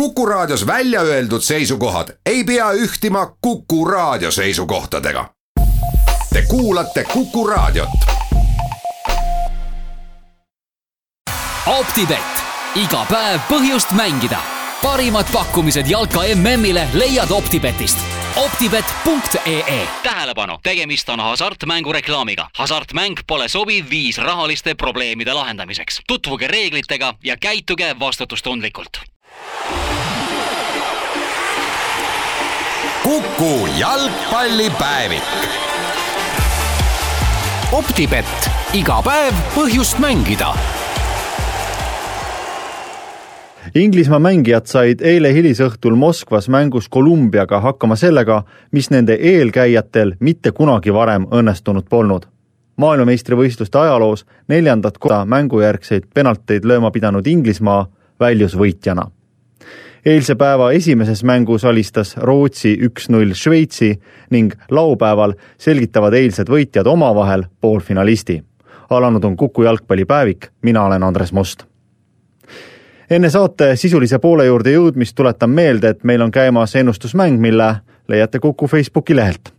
Kuku Raadios välja öeldud seisukohad ei pea ühtima Kuku Raadio seisukohtadega. Te kuulate Kuku Raadiot. optibett, iga päev põhjust mängida. parimad pakkumised jalka MM-ile leiad Optibetist optibet.ee. tähelepanu, tegemist on hasartmängureklaamiga. hasartmäng pole sobiv viis rahaliste probleemide lahendamiseks. tutvuge reeglitega ja käituge vastutustundlikult Kuku jalgpallipäevik. optibett, iga päev põhjust mängida Inglismaa mängijad said eile hilisõhtul Moskvas mängus Kolumbiaga hakkama sellega, mis nende eelkäijatel mitte kunagi varem õnnestunud polnud. maailmameistrivõistluste ajaloos neljandat korda mängujärgseid penalteid lööma pidanud Inglismaa väljus võitjana. Eilse päeva esimeses mängus alistas Rootsi üks-null Šveitsi ning laupäeval selgitavad eilsed võitjad omavahel poolfinalisti. alanud on Kuku jalgpallipäevik, mina olen Andres Must enne saate sisulise poole juurde jõudmist tuletan meelde, et meil on käimas ennustusmäng, mille leiate Kuku Facebooki lehelt.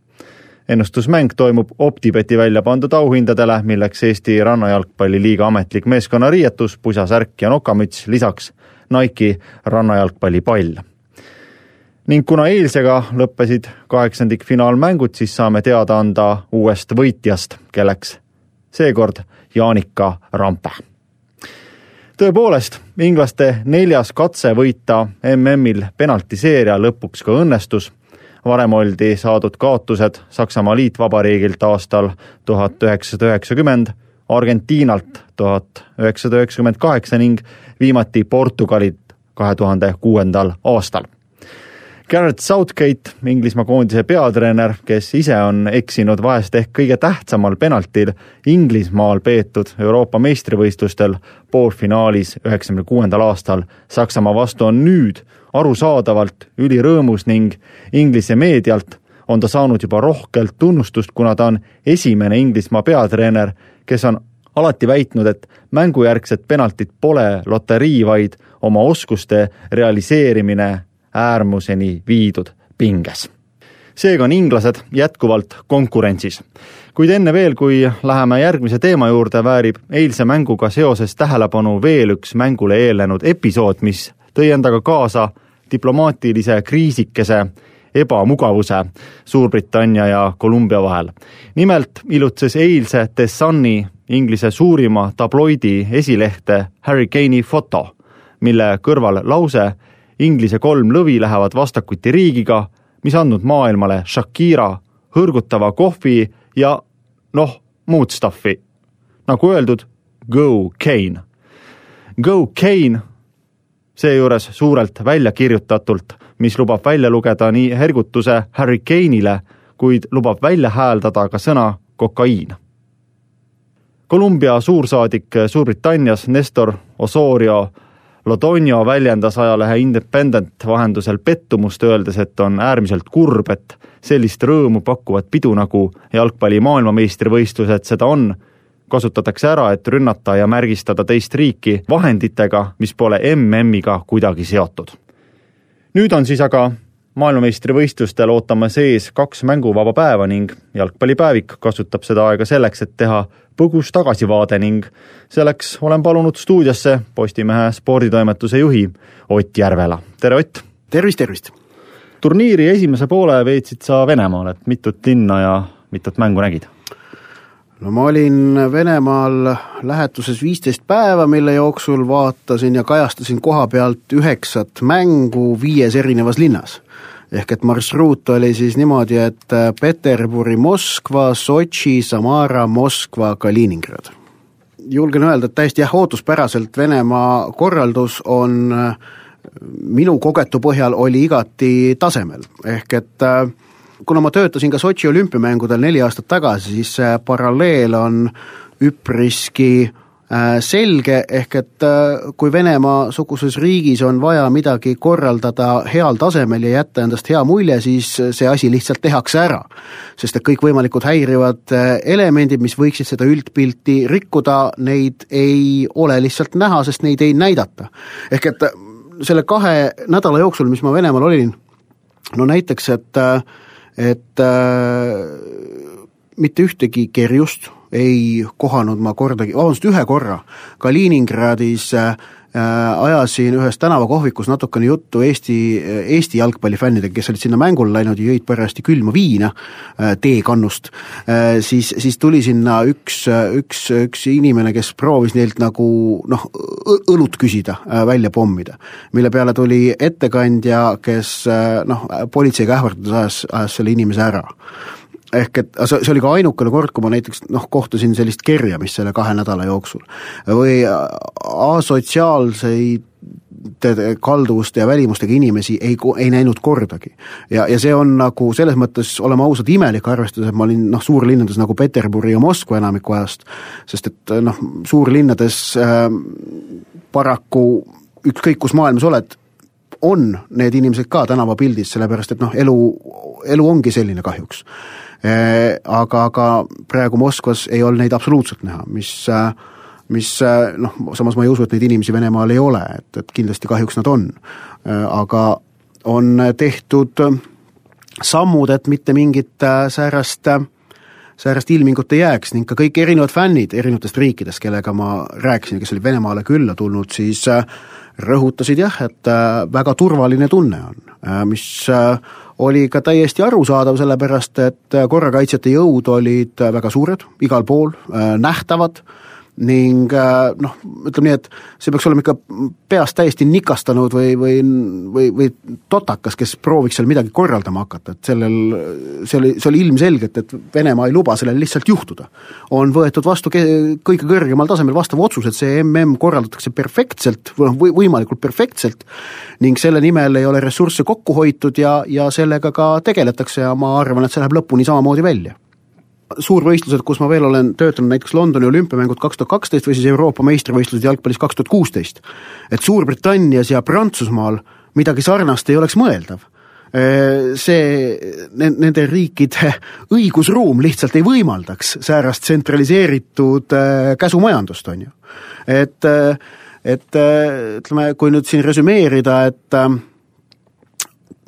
ennustusmäng toimub Optibeti välja pandud auhindadele, milleks Eesti Rannajalgpalliliiga ametlik meeskonnariietus, pusasärk ja nokamüts, lisaks Nike'i rannajalgpallipall. ning kuna eilsega lõppesid kaheksandikfinaalmängud, siis saame teada anda uuest võitjast, kelleks seekord Jaanika Rampe tõepoolest, inglaste neljas katse võita MM-il penaltiseeria lõpuks ka õnnestus. varem oldi saadud kaotused Saksamaa Liitvabariigilt aastal tuhat üheksasada üheksakümmend, Argentiinalt tuhat üheksasada üheksakümmend kaheksa ning viimati Portugalilt kahe tuhande kuuendal aastal. Garrett Southgate, Inglismaa koondise peatreener, kes ise on eksinud vahest ehk kõige tähtsamal penaltil Inglismaal peetud Euroopa meistrivõistlustel poolfinaalis üheksakümne kuuendal aastal Saksamaa vastu, on nüüd arusaadavalt ülirõõmus ning Inglise meedialt on ta saanud juba rohkelt tunnustust, kuna ta on esimene Inglismaa peatreener, kes on alati väitnud, et mängujärgset penaltit pole loterii, vaid oma oskuste realiseerimine äärmuseni viidud pinges. seega on inglased jätkuvalt konkurentsis. kuid enne veel, kui läheme järgmise teema juurde, väärib eilse mänguga seoses tähelepanu veel üks mängule eelnenud episood, mis tõi endaga kaasa diplomaatilise kriisikese ebamugavuse Suurbritannia ja Kolumbia vahel. nimelt ilutses eilse The Sunni, Inglise suurima tabloidi esilehte Harry Kane'i foto, mille kõrval lause Inglise kolm lõvi lähevad vastakuti riigiga, mis andnud maailmale Shakira hõrgutava kohvi ja noh, muud stuff'i. nagu öeldud, go Kane. Go Kane, seejuures suurelt välja kirjutatult, mis lubab välja lugeda nii hergutuse Harry Kane'ile, kuid lubab välja hääldada ka sõna kokaiin. Kolumbia suursaadik Suurbritannias Nestor Osorio Lodonio väljendas ajalehe Independent vahendusel pettumust, öeldes, et on äärmiselt kurb, et sellist rõõmu pakkuvat pidu nagu jalgpalli maailmameistrivõistlused seda on, kasutatakse ära, et rünnata ja märgistada teist riiki vahenditega, mis pole MM-iga kuidagi seotud. nüüd on siis aga maailmameistrivõistlustel ootamas ees kaks mänguvaba päeva ning jalgpallipäevik kasutab seda aega selleks, et teha põgus tagasivaade ning selleks olen palunud stuudiosse Postimehe sporditoimetuse juhi Ott Järvela, tere Ott! tervist, tervist! turniiri esimese poole veetsid sa Venemaal, et mitut linna ja mitut mängu nägid? No ma olin Venemaal lähetuses viisteist päeva, mille jooksul vaatasin ja kajastasin koha pealt üheksat mängu viies erinevas linnas ehk et marsruut oli siis niimoodi, et Peterburi, Moskva, Sotši, Samara, Moskva, Kaliningrad. julgen öelda, et täiesti jah, ootuspäraselt Venemaa korraldus on minu kogetu põhjal oli igati tasemel, ehk et äh, kuna ma töötasin ka Sotši olümpiamängudel neli aastat tagasi, siis see paralleel on üpriski äh, Äh, selge, ehk et äh, kui Venemaa-suguses riigis on vaja midagi korraldada heal tasemel ja jätta endast hea mulje, siis see asi lihtsalt tehakse ära. sest et kõikvõimalikud häirivad äh, elemendid, mis võiksid seda üldpilti rikkuda, neid ei ole lihtsalt näha, sest neid ei näidata. ehk et selle kahe nädala jooksul, mis ma Venemaal olin, no näiteks, et, et äh, mitte ühtegi kerjust ei kohanud ma kordagi, vabandust, ühe korra. Kaliningradis äh, ajasin ühes tänavakohvikus natukene juttu Eesti, Eesti jalgpallifännidega, kes olid sinna mängule läinud ja jõid parajasti külma viina äh, teekannust, äh, siis, siis tuli sinna üks, üks, üks inimene, kes proovis neilt nagu noh, õlut küsida, välja pommida. mille peale tuli ettekandja, kes noh, politseiga ähvardades ajas, ajas selle inimese ära ehk et see, see oli ka ainukene kord, kui ma näiteks noh, kohtasin sellist kerjamist selle kahe nädala jooksul. või asotsiaalseid kalduvuste ja välimustega inimesi ei, ei näinud kordagi. ja, ja see on nagu selles mõttes, oleme ausad, imelik, arvestades, et ma olin noh, suurlinnades nagu Peterburi ja Moskva enamiku ajast, sest et noh, suurlinnades äh, paraku ükskõik, kus maailmas oled, on need inimesed ka tänavapildis, sellepärast et noh, elu, elu ongi selline kahjuks aga, aga praegu Moskvas ei olnud neid absoluutselt näha, mis äh, mis äh, noh, samas ma ei usu, et neid inimesi Venemaal ei ole, et, et kindlasti kahjuks nad on. aga on tehtud sammud, et mitte mingit säärast säärast ilmingut ei jääks ning ka kõik erinevad fännid erinevatest riikidest, kellega ma rääkisin, kes olid Venemaale külla tulnud, siis rõhutasid jah, et väga turvaline tunne on, mis oli ka täiesti arusaadav, sellepärast et korrakaitsjate jõud olid väga suured, igal pool, äh, nähtavad ning äh, noh, ütleme nii, et see peaks olema ikka peast täiesti nikastanud või, või, või, või totakas, kes prooviks seal midagi korraldama hakata, et sellel, see oli, see oli ilmselgelt, et Venemaa ei luba sellel lihtsalt juhtuda. on võetud vastu kõige kõrgemal tasemel vastav otsus, et see mm korraldatakse perfektselt või noh, võimalikult perfektselt ning selle nimel ei ole ressursse kokku hoitud ja, ja sellega ka tegeletakse ja ma arvan, et see läheb lõpuni samamoodi välja suurvõistlused, kus ma veel olen töötanud, näiteks Londoni olümpiamängud kaks tuhat kaksteist või siis Euroopa meistrivõistlused jalgpallis kaks tuhat kuusteist. et Suurbritannias ja Prantsusmaal midagi sarnast ei oleks mõeldav. See, nende riikide õigusruum lihtsalt ei võimaldaks säärast tsentraliseeritud käsumajandust, on ju. et, et ütleme, kui nüüd siin resümeerida, et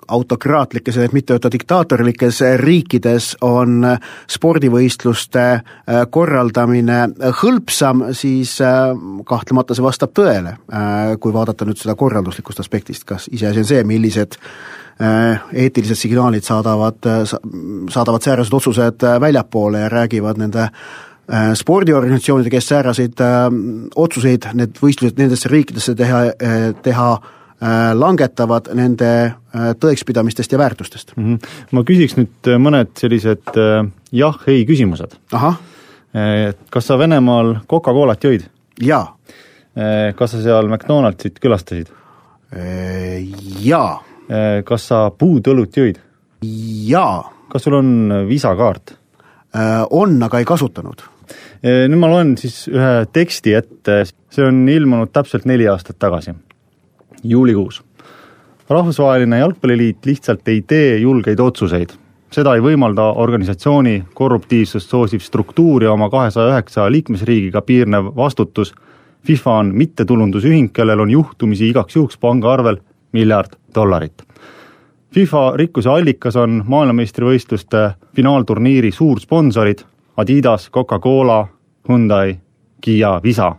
autokraatlikes, et mitte öelda diktaatorlikes riikides on spordivõistluste äh, korraldamine hõlpsam, siis äh, kahtlemata see vastab tõele, äh, kui vaadata nüüd seda korralduslikust aspektist, kas iseasi on see, millised eetilised signaalid saadavad, saadavad säärased otsused väljapoole ja räägivad nende spordiorganisatsioonide, kes sääraseid otsuseid, need võistlused nendesse riikidesse teha, teha langetavad nende äh, tõekspidamistest ja väärtustest mm. -hmm. ma küsiks nüüd äh, mõned sellised jah-ei küsimused. kas sa Venemaal Coca-Colat jõid? jaa. kas sa seal McDonaldsit külastasid? Jaa. kas sa puudõlut jõid? jaa. kas sul on viisakaart? On, aga ei kasutanud. nüüd ma loen siis ühe teksti ette, see on ilmunud täpselt neli aastat tagasi juulikuus. rahvusvaheline Jalgpalliliit lihtsalt ei tee julgeid otsuseid. seda ei võimalda organisatsiooni korruptiivsust soosiv struktuur ja oma kahesaja üheksa liikmesriigiga piirnev vastutus. FIFA on mittetulundusühing, kellel on juhtumisi igaks juhuks pangaarvel miljard dollarit. FIFA rikkuse allikas on maailmameistrivõistluste finaalturniiri suursponsorid Adidas, Coca-Cola, Hyundai, Kiia, Visa,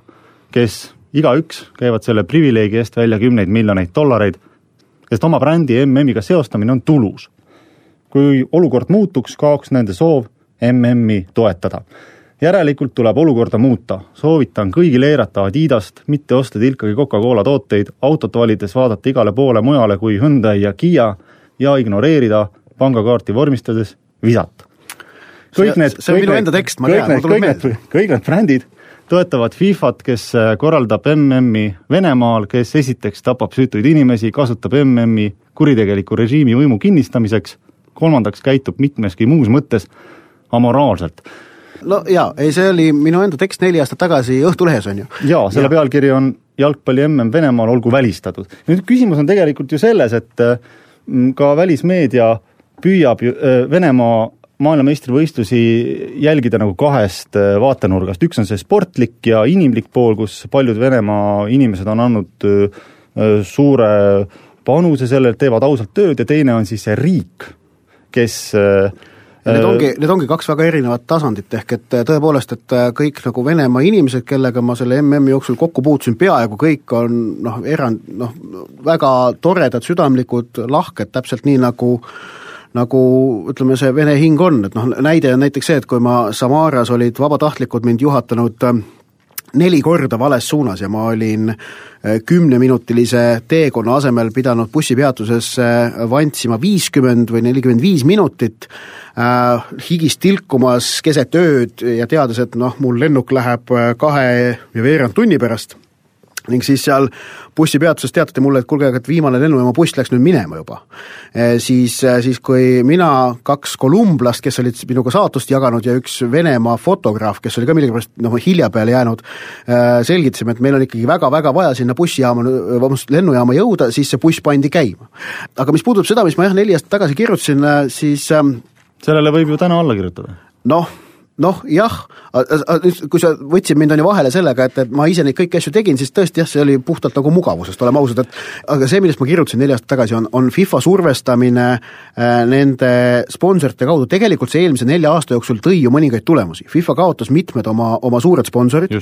kes igaüks käivad selle privileegi eest välja kümneid miljoneid dollareid, sest oma brändi MM-iga seostamine on tulus. kui olukord muutuks, kaoks nende soov MM-i toetada. järelikult tuleb olukorda muuta, soovitan kõigil eirata Adidast, mitte osta tilkagi Coca-Cola tooteid, autot valides vaadata igale poole mujale kui Hyundai ja Kiia ja ignoreerida pangakaarti vormistades Visat. kõik need, see on minu enda tekst, ma tean, mul tuleb meelde. kõik need brändid toetavad Fifat, kes äh, korraldab MM-i Venemaal, kes esiteks tapab süütuid inimesi, kasutab MM-i kuritegeliku režiimi võimu kinnistamiseks, kolmandaks käitub mitmeski muus mõttes amoraalselt no jaa, ei see oli minu enda tekst neli aastat tagasi Õhtulehes, on ju. jaa, selle ja. pealkiri on jalgpalli MM Venemaal olgu välistatud. nüüd küsimus on tegelikult ju selles, et äh, ka välismeedia püüab ju äh, Venemaa maailmameistrivõistlusi jälgida nagu kahest äh, vaatenurgast, üks on see sportlik ja inimlik pool, kus paljud Venemaa inimesed on andnud äh, suure panuse sellelt, teevad ausalt tööd ja teine on siis see riik, kes ja need ongi, need ongi kaks väga erinevat tasandit, ehk et tõepoolest, et kõik nagu Venemaa inimesed, kellega ma selle MM-i jooksul kokku puutusin, peaaegu kõik on noh, erand, noh, väga toredad, südamlikud, lahked, täpselt nii, nagu nagu ütleme, see vene hing on, et noh, näide on näiteks see, et kui ma Samaras olid vabatahtlikud mind juhatanud äh, neli korda vales suunas ja ma olin äh, kümneminutilise teekonna asemel pidanud bussipeatusesse vantsima viiskümmend või nelikümmend viis minutit äh,, higis tilkumas keset ööd ja teades, et noh, mul lennuk läheb äh, kahe ja veerand tunni pärast ning siis seal bussipeatuses teatati mulle, et kuulge, et viimane lennujaama buss läks nüüd minema juba e,. Siis, siis kui mina, kaks kolumblast, kes olid minuga saatust jaganud ja üks Venemaa fotograaf, kes oli ka millegipärast noh, hilja peale jäänud selgitasime, et meil on ikkagi väga-väga vaja sinna bussijaama, vabandust, lennujaama jõuda, siis see buss pandi käima. aga mis puudutab seda, mis ma jah, neli aastat tagasi kirjutasin, siis sellele võib ju täna alla kirjutada. noh noh jah, kui sa võtsid mind on ju vahele sellega, et, et ma ise neid kõiki asju tegin, siis tõesti jah, see oli puhtalt nagu mugavusest, oleme ausad, et aga see, millest ma kirjutasin neli aastat tagasi, on, on FIFA survestamine äh, nende sponsorite kaudu, tegelikult see eelmise nelja aasta jooksul tõi ju mõningaid tulemusi, FIFA kaotas mitmed oma, oma suured sponsorid,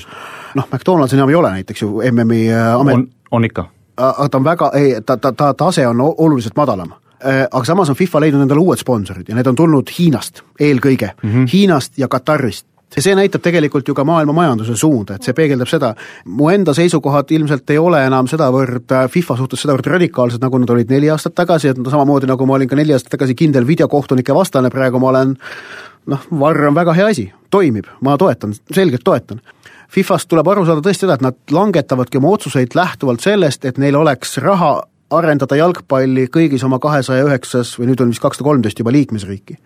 noh, McDonalds enam ei ole näiteks ju MM-i äh, amet on, on ikka. aga ta on väga, ei, ta, ta, ta tase on oluliselt madalam aga samas on FIFA leidnud endale uued sponsorid ja need on tulnud Hiinast eelkõige mm, -hmm. Hiinast ja Katarist ja see näitab tegelikult ju ka maailma majanduse suunda, et see peegeldab seda, mu enda seisukohad ilmselt ei ole enam sedavõrd äh, FIFA suhtes sedavõrd radikaalsed, nagu nad olid neli aastat tagasi, et samamoodi, nagu ma olin ka neli aastat tagasi kindel videokohtunike vastane, praegu ma olen noh, varr on väga hea asi, toimib, ma toetan, selgelt toetan. Fifast tuleb aru saada tõesti seda, et nad langetavadki oma otsuseid lähtuvalt sellest, et neil oleks raha arendada jalgpalli kõigis oma kahesaja üheksas või nüüd on vist kakssada kolmteist juba liikmesriiki.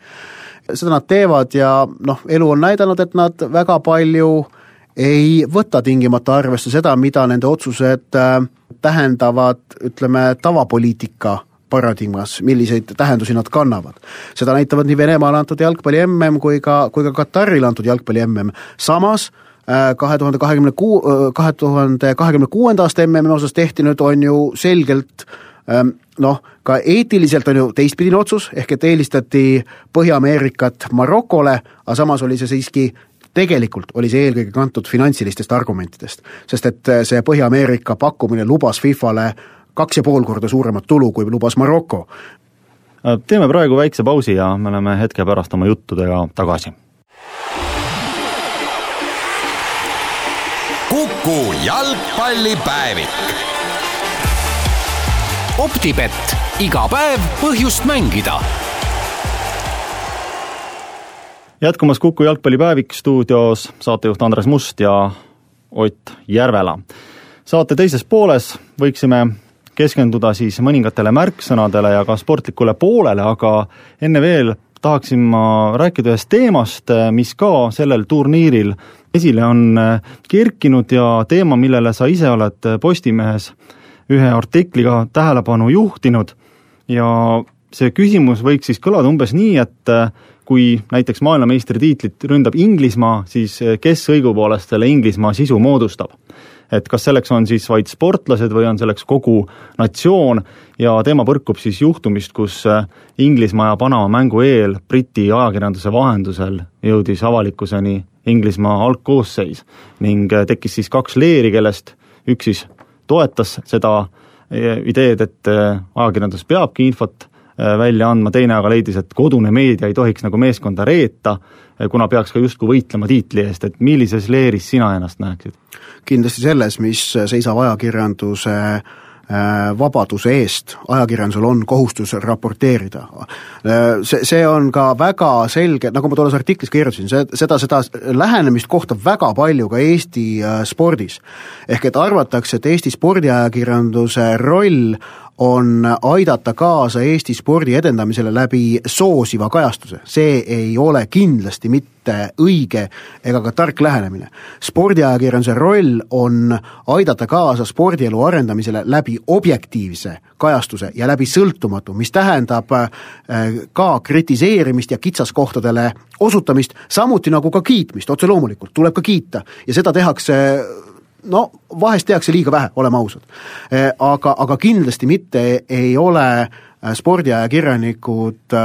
seda nad teevad ja noh, elu on näidanud, et nad väga palju ei võta tingimata arvesse seda, mida nende otsused äh, tähendavad, ütleme, tavapoliitika paradigmas, milliseid tähendusi nad kannavad. seda näitavad nii Venemaale antud jalgpalli MM kui ka, kui ka Katarile antud jalgpalli MM. samas kahe tuhande kahekümne kuu, äh, kahe tuhande kahekümne kuuenda aasta MM-i osas tehti nüüd, on ju selgelt ähm, noh, ka eetiliselt on ju teistpidine otsus, ehk et eelistati Põhja-Ameerikat Marokole, aga samas oli see siiski tegelikult oli see eelkõige kantud finantsilistest argumentidest, sest et äh, see Põhja-Ameerika pakkumine lubas Fifale kaks ja pool korda suuremat tulu, kui lubas Maroko. teeme praegu väikse pausi ja me oleme hetke pärast oma juttudega tagasi Kuku jalgpallipäevik. optibett, iga päev põhjust mängida. jätkumas Kuku jalgpallipäevik stuudios saatejuht Andres Must ja Ott Järvela. saate teises pooles võiksime keskenduda siis mõningatele märksõnadele ja ka sportlikule poolele, aga enne veel tahaksin ma rääkida ühest teemast, mis ka sellel turniiril esile on äh, kerkinud ja teema, millele sa ise oled äh, Postimehes ühe artikliga tähelepanu juhtinud ja see küsimus võiks siis kõlada umbes nii, et äh, kui näiteks maailmameistritiitlit ründab Inglismaa, siis kes õigupoolest selle Inglismaa sisu moodustab? et kas selleks on siis vaid sportlased või on selleks kogu natsioon ja teema põrkub siis juhtumist, kus Inglismaa ja Panama mängu eel Briti ajakirjanduse vahendusel jõudis avalikkuseni Inglismaa algkoosseis ning äh, tekkis siis kaks leeri, kellest üks siis toetas seda äh, ideed, et äh, ajakirjandus peabki infot välja andma, teine aga leidis, et kodune meedia ei tohiks nagu meeskonda reeta, kuna peaks ka justkui võitlema tiitli eest, et millises leeris sina ennast näeksid? kindlasti selles, mis seisab ajakirjanduse äh, vabaduse eest, ajakirjandusel on kohustus raporteerida. Äh, see, see on ka väga selge, nagu ma tolles artiklis kirjutasin, see, seda, seda lähenemist kohtab väga palju ka Eesti äh, spordis. ehk et arvatakse, et Eesti spordiajakirjanduse roll on aidata kaasa Eesti spordi edendamisele läbi soosiva kajastuse. see ei ole kindlasti mitte õige ega ka tark lähenemine. spordiajakirjanduse roll on aidata kaasa spordielu arendamisele läbi objektiivse kajastuse ja läbi sõltumatu, mis tähendab äh, ka kritiseerimist ja kitsaskohtadele osutamist, samuti nagu ka kiitmist, otse loomulikult, tuleb ka kiita ja seda tehakse no vahest tehakse liiga vähe, oleme ausad. Aga, aga kindlasti mitte ei ole spordiajakirjanikud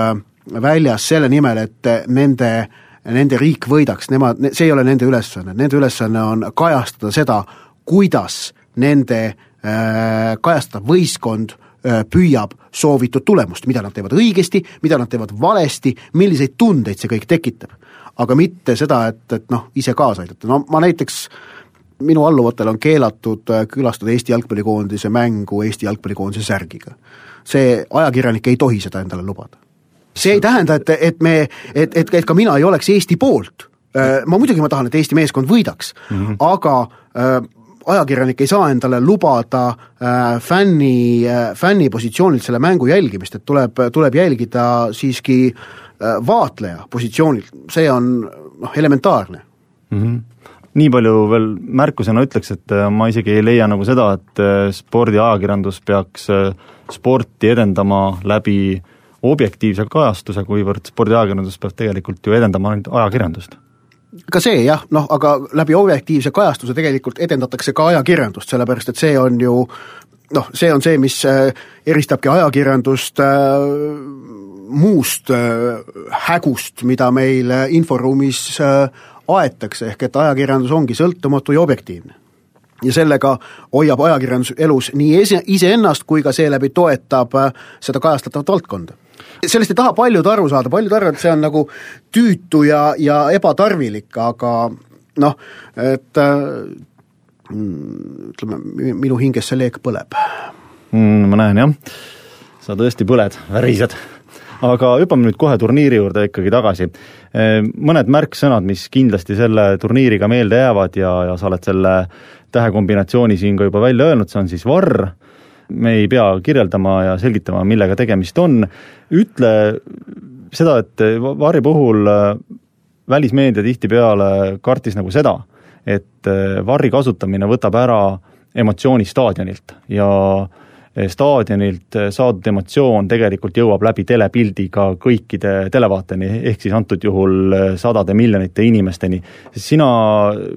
väljas selle nimel, et nende nende riik võidaks, nemad, see ei ole nende ülesanne, nende ülesanne on kajastada seda, kuidas nende äh, kajastatav võistkond äh, püüab soovitud tulemust, mida nad teevad õigesti, mida nad teevad valesti, milliseid tundeid see kõik tekitab. aga mitte seda, et, et noh, ise kaasa aidata, no ma näiteks minu alluvatel on keelatud äh, külastada Eesti jalgpallikoondise mängu Eesti jalgpallikoondise särgiga. see ajakirjanik ei tohi seda endale lubada. see ei tähenda, et, et me, et, et, et ka mina ei oleks Eesti poolt, ma muidugi ma tahan, et Eesti meeskond võidaks mm, -hmm. aga äh, ajakirjanik ei saa endale lubada äh, fänni äh,, fänni positsioonilt selle mängu jälgimist, et tuleb, tuleb jälgida siiski äh, vaatleja positsioonilt, see on noh, elementaarne mm. -hmm nii palju veel märkusena ütleks, et äh, ma isegi ei leia nagu seda, et äh, spordiajakirjandus peaks äh, sporti edendama läbi objektiivse kajastuse, kuivõrd spordiajakirjandus peab tegelikult ju edendama ainult ajakirjandust. Ka see jah, noh aga läbi objektiivse kajastuse tegelikult edendatakse ka ajakirjandust, sellepärast et see on ju noh, see on see, mis eristabki ajakirjandust äh, muust äh, hägust, mida meil inforuumis aetakse, ehk et ajakirjandus ongi sõltumatu ja objektiivne. ja sellega hoiab ajakirjandus elus nii ise, iseennast kui ka seeläbi toetab seda kajastatavat valdkonda sellest ei taha paljud aru saada, paljud arvavad, et see on nagu tüütu ja, ja ebatarvilik, aga noh, et äh, ütleme, minu hinges see leek põleb mm,. ma näen jah, sa tõesti põled, värised. Aga hüppame nüüd kohe turniiri juurde ikkagi tagasi. Äh, mõned märksõnad, mis kindlasti selle turniiriga meelde jäävad ja, ja sa oled selle tähekombinatsiooni siin ka juba välja öelnud, see on siis varr, me ei pea kirjeldama ja selgitama, millega tegemist on, ütle seda, et Varri puhul äh, välismeedia tihtipeale kartis nagu seda, et äh, Varri kasutamine võtab ära emotsiooni staadionilt ja äh, staadionilt saadud emotsioon tegelikult jõuab läbi telepildi ka kõikide televaateni, ehk siis antud juhul sadade miljonite inimesteni. sina,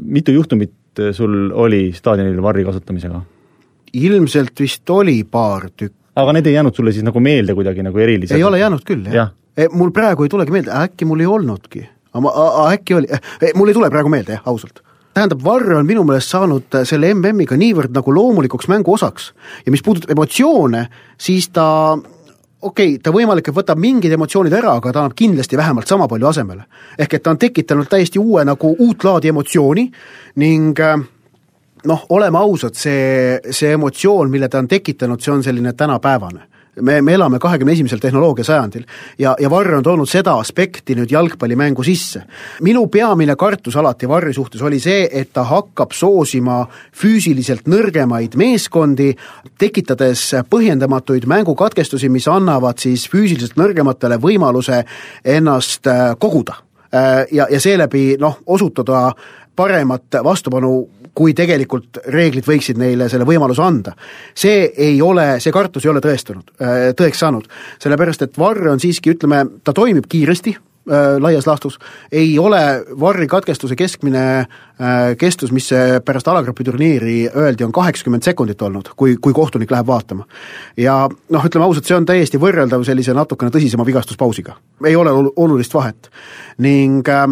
mitu juhtumit sul oli staadionil Varri kasutamisega? ilmselt vist oli paar tükki. aga need ei jäänud sulle siis nagu meelde kuidagi nagu erilised? ei ole jäänud küll, jah ja. ja.. mul praegu ei tulegi meelde, äkki mul ei olnudki. aga äkki oli, mul ei tule praegu meelde jah, ausalt tähendab, Varr on minu meelest saanud selle MM-iga niivõrd nagu loomulikuks mängu osaks ja mis puudutab emotsioone, siis ta okei okay,, ta võimalik, et võtab mingid emotsioonid ära, aga ta annab kindlasti vähemalt sama palju asemele. ehk et ta on tekitanud täiesti uue nagu uut laadi emotsiooni ning äh, noh, oleme ausad, see, see emotsioon, mille ta on tekitanud, see on selline tänapäevane me, me elame kahekümne esimesel tehnoloogiasajandil ja, ja Varr on toonud seda aspekti nüüd jalgpallimängu sisse. minu peamine kartus alati Varri suhtes oli see, et ta hakkab soosima füüsiliselt nõrgemaid meeskondi, tekitades põhjendamatuid mängukatkestusi, mis annavad siis füüsiliselt nõrgematele võimaluse ennast äh, koguda. Äh, ja, ja seeläbi noh, osutuda paremat vastupanu kui tegelikult reeglid võiksid neile selle võimaluse anda. see ei ole, see kartus ei ole tõestunud, äh, tõeks saanud, sellepärast et Varr on siiski, ütleme, ta toimib kiiresti, äh, laias laastus, ei ole Varri katkestuse keskmine äh, kestus, mis pärast alagrupi turniiri öeldi, on kaheksakümmend sekundit olnud, kui, kui kohtunik läheb vaatama. ja noh, ütleme ausalt, see on täiesti võrreldav sellise natukene tõsisema vigastuspausiga. ei ole olulist vahet. ning äh,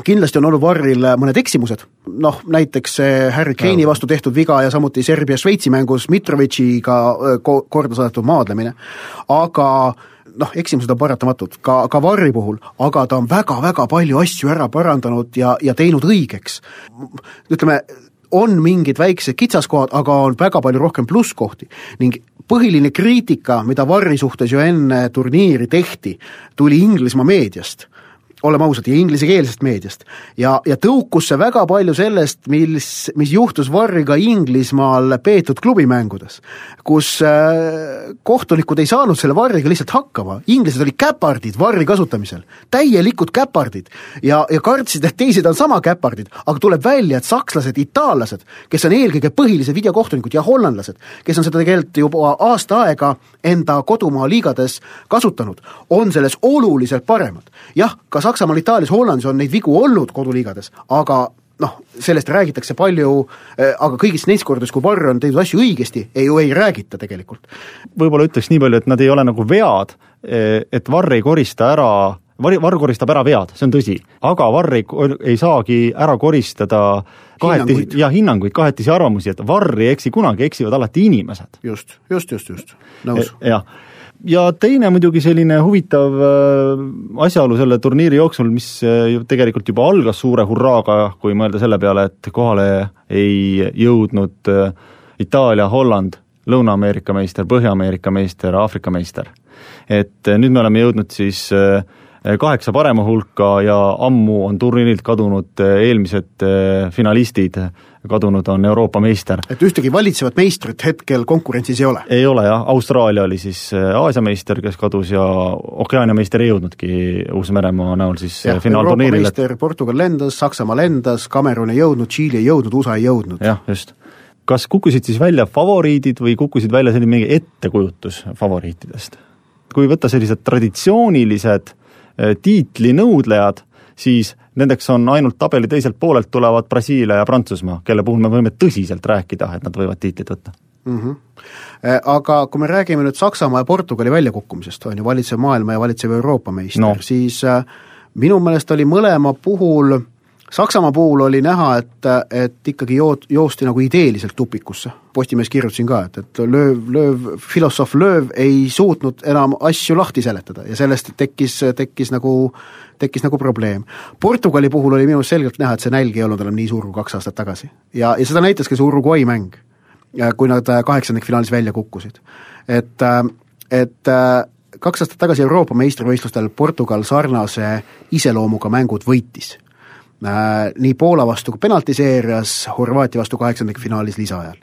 kindlasti on olnud Varril mõned eksimused, noh näiteks see Harry Kane'i vastu tehtud viga ja samuti Serbia-Šveitsi mängus Mitrovitšiga ko-, korda saadetud maadlemine, aga noh, eksimused on paratamatud ka, ka Varri puhul, aga ta on väga-väga palju asju ära parandanud ja, ja teinud õigeks. ütleme, on mingid väiksed kitsaskohad, aga on väga palju rohkem plusskohti. Ning põhiline kriitika, mida Varri suhtes ju enne turniiri tehti, tuli Inglismaa meediast oleme ausad, ja inglisekeelsest meediast. ja, ja tõukus see väga palju sellest, mis, mis juhtus Varriga Inglismaal peetud klubimängudes, kus äh, kohtunikud ei saanud selle Varriga lihtsalt hakkama, inglased olid käpardid Varri kasutamisel, täielikud käpardid. ja, ja kartsid, et teised on sama käpardid, aga tuleb välja, et sakslased, itaallased, kes on eelkõige põhilised videokohtunikud ja hollandlased, kes on seda tegelikult juba aasta aega enda kodumaa liigades kasutanud, on selles oluliselt paremad. jah, ka Saksamaal, Itaalias, Hollandis on neid vigu olnud koduliigades, aga noh, sellest räägitakse palju, aga kõigist neist kordadest, kui Varr on teinud asju õigesti, ei ju ei räägita tegelikult. võib-olla ütleks nii palju, et nad ei ole nagu vead, et Varr ei korista ära Var-, Varr koristab ära vead, see on tõsi, aga Varr ei, ei saagi ära koristada kaheti, ja hinnanguid, kahetisi arvamusi, et Varr ei eksi kunagi, eksivad alati inimesed. just, just, just, just, nõus. E, jah, ja teine muidugi selline huvitav äh, asjaolu selle turniiri jooksul, mis äh, tegelikult juba algas suure hurraaga, kui mõelda selle peale, et kohale ei jõudnud äh, Itaalia, Holland, Lõuna-Ameerika meister, Põhja-Ameerika meister, Aafrika meister. et nüüd me oleme jõudnud siis äh, kaheksa parema hulka ja ammu on turniirilt kadunud eh, eelmised eh, finalistid, kadunud on Euroopa meister. et ühtegi valitsevat meistrit hetkel konkurentsis ei ole? ei ole jah, Austraalia oli siis Aasia meister, kes kadus ja Okeaania meister ei jõudnudki Uus-Meremaa näol siis finaalturniirile. Portugal lendas, Saksamaa lendas, Kamerun ei jõudnud, Tšiili ei jõudnud, USA ei jõudnud. jah, just kas kukkusid siis välja favoriidid või kukkusid välja selline mingi ettekujutus favoriitidest? kui võtta sellised traditsioonilised tiitlinõudlejad, siis nendeks on ainult tabeli teiselt poolelt tulevad Brasiilia ja Prantsusmaa, kelle puhul me võime tõsiselt rääkida, et nad võivad tiitlit võtta mm. -hmm. Aga kui me räägime nüüd Saksamaa ja Portugali väljakukkumisest, on ju, valitsev maailma ja valitsev Euroopa meister no., siis äh, minu meelest oli mõlema puhul Saksamaa puhul oli näha, et, et ikkagi jood-, joosti nagu ideeliselt tupikusse. Postimehes kirjutasin ka, et, et lööv, lööv, filosoof Lööv ei suutnud enam asju lahti seletada ja sellest tekkis, tekkis nagu, tekkis nagu probleem. Portugali puhul oli minu arust selgelt näha, et see nälg ei olnud enam nii suur kui kaks aastat tagasi. ja, ja seda näitas ka see Uruguay mäng, kui nad kaheksandikfinaalis välja kukkusid. et, et kaks aastat tagasi Euroopa meistrivõistlustel Portugal sarnase iseloomuga mängud võitis nii Poola vastu kui penaltiseerias, Horvaatia vastu kaheksandikfinaalis lisaajal.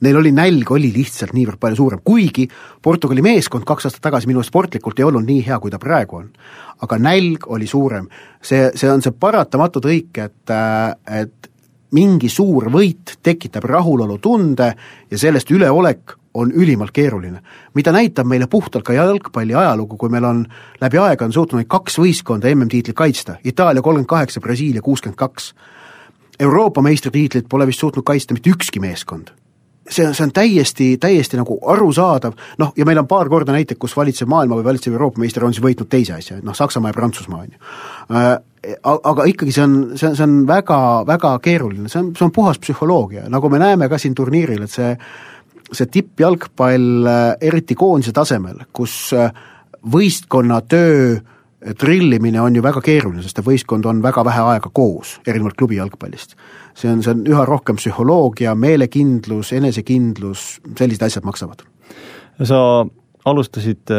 Neil oli nälg, oli lihtsalt niivõrd palju suurem, kuigi Portugali meeskond kaks aastat tagasi minu arust sportlikult ei olnud nii hea, kui ta praegu on. aga nälg oli suurem. see, see on see paratamatu tõik, et, äh, et mingi suur võit tekitab rahulolutunde ja sellest üleolek on ülimalt keeruline. mida näitab meile puhtalt ka jalgpalli ajalugu, kui meil on läbi aega on suutnud kaks võistkonda MM-tiitlit kaitsta, Itaalia kolmkümmend kaheksa, Brasiilia kuuskümmend kaks. Euroopa meistritiitlit pole vist suutnud kaitsta mitte ükski meeskond. see on, see on täiesti, täiesti nagu arusaadav, noh ja meil on paar korda näiteid, kus valitsev maailma või valitsev Euroopa meister on siis võitnud teise asja, noh Saksamaa ja Prantsusmaa, on ju äh, aga ikkagi see on, see on, see on väga, väga keeruline, see on, see on puhas psühholoogia, nagu me näeme ka siin turniiril, et see see tippjalgpall, äh, eriti koondise tasemel, kus äh, võistkonna töö äh, trillimine on ju väga keeruline, sest võistkond on väga vähe aega koos, erinevalt klubi jalgpallist. see on, see on üha rohkem psühholoogia, meelekindlus, enesekindlus, sellised asjad maksavad. sa alustasid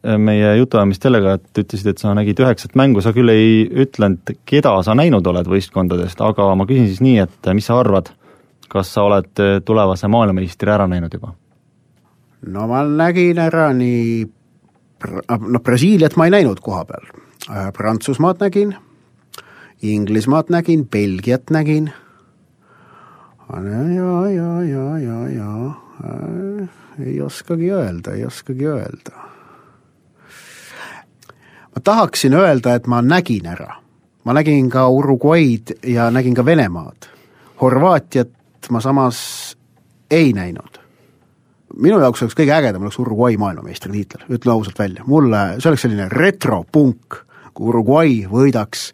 meie jutuajamist sellega, et ütlesid, et sa nägid üheksat mängu, sa küll ei ütlenud, keda sa näinud oled võistkondadest, aga ma küsin siis nii, et mis sa arvad, kas sa oled äh, tulevase maailmameistri ära näinud juba? no ma nägin ära nii, noh Brasiiliat ma ei näinud koha peal, äh, Prantsusmaad nägin, Inglismaad nägin, Belgiat nägin, ja, ja, ja, ja, ja äh, ei oskagi öelda, ei oskagi öelda. ma tahaksin öelda, et ma nägin ära. ma nägin ka Uruguay'd ja nägin ka Venemaad. Horvaatiat ma samas ei näinud. minu jaoks oleks kõige ägedam oleks Uruguay maailmameistritiitel, ütlen ausalt välja, mulle, see oleks selline retropunk, kui Uruguay võidaks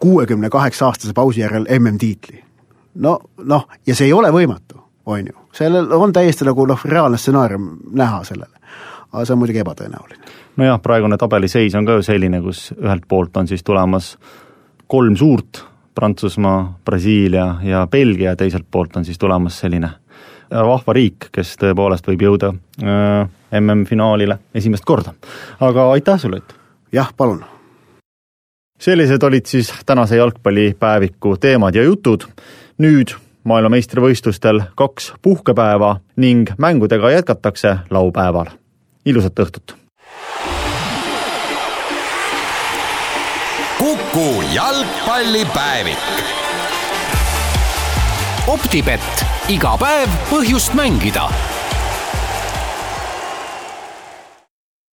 kuuekümne kaheksa aastase pausi järel MM-tiitli. no noh, ja see ei ole võimatu, on ju, sellel on täiesti nagu noh, reaalne stsenaarium näha sellele. aga see on muidugi ebatõenäoline. nojah, praegune tabeliseis on ka ju selline, kus ühelt poolt on siis tulemas kolm suurt Prantsusmaa, Brasiilia ja Belgia, teiselt poolt on siis tulemas selline äh, vahva riik, kes tõepoolest võib jõuda äh, MM-finaalile esimest korda. aga aitäh sulle, Ott! jah, palun! sellised olid siis tänase jalgpallipäeviku teemad ja jutud, nüüd maailmameistrivõistlustel kaks puhkepäeva ning mängudega jätkatakse laupäeval. ilusat õhtut! Kuku jalgpallipäevik. optibett, iga päev põhjust mängida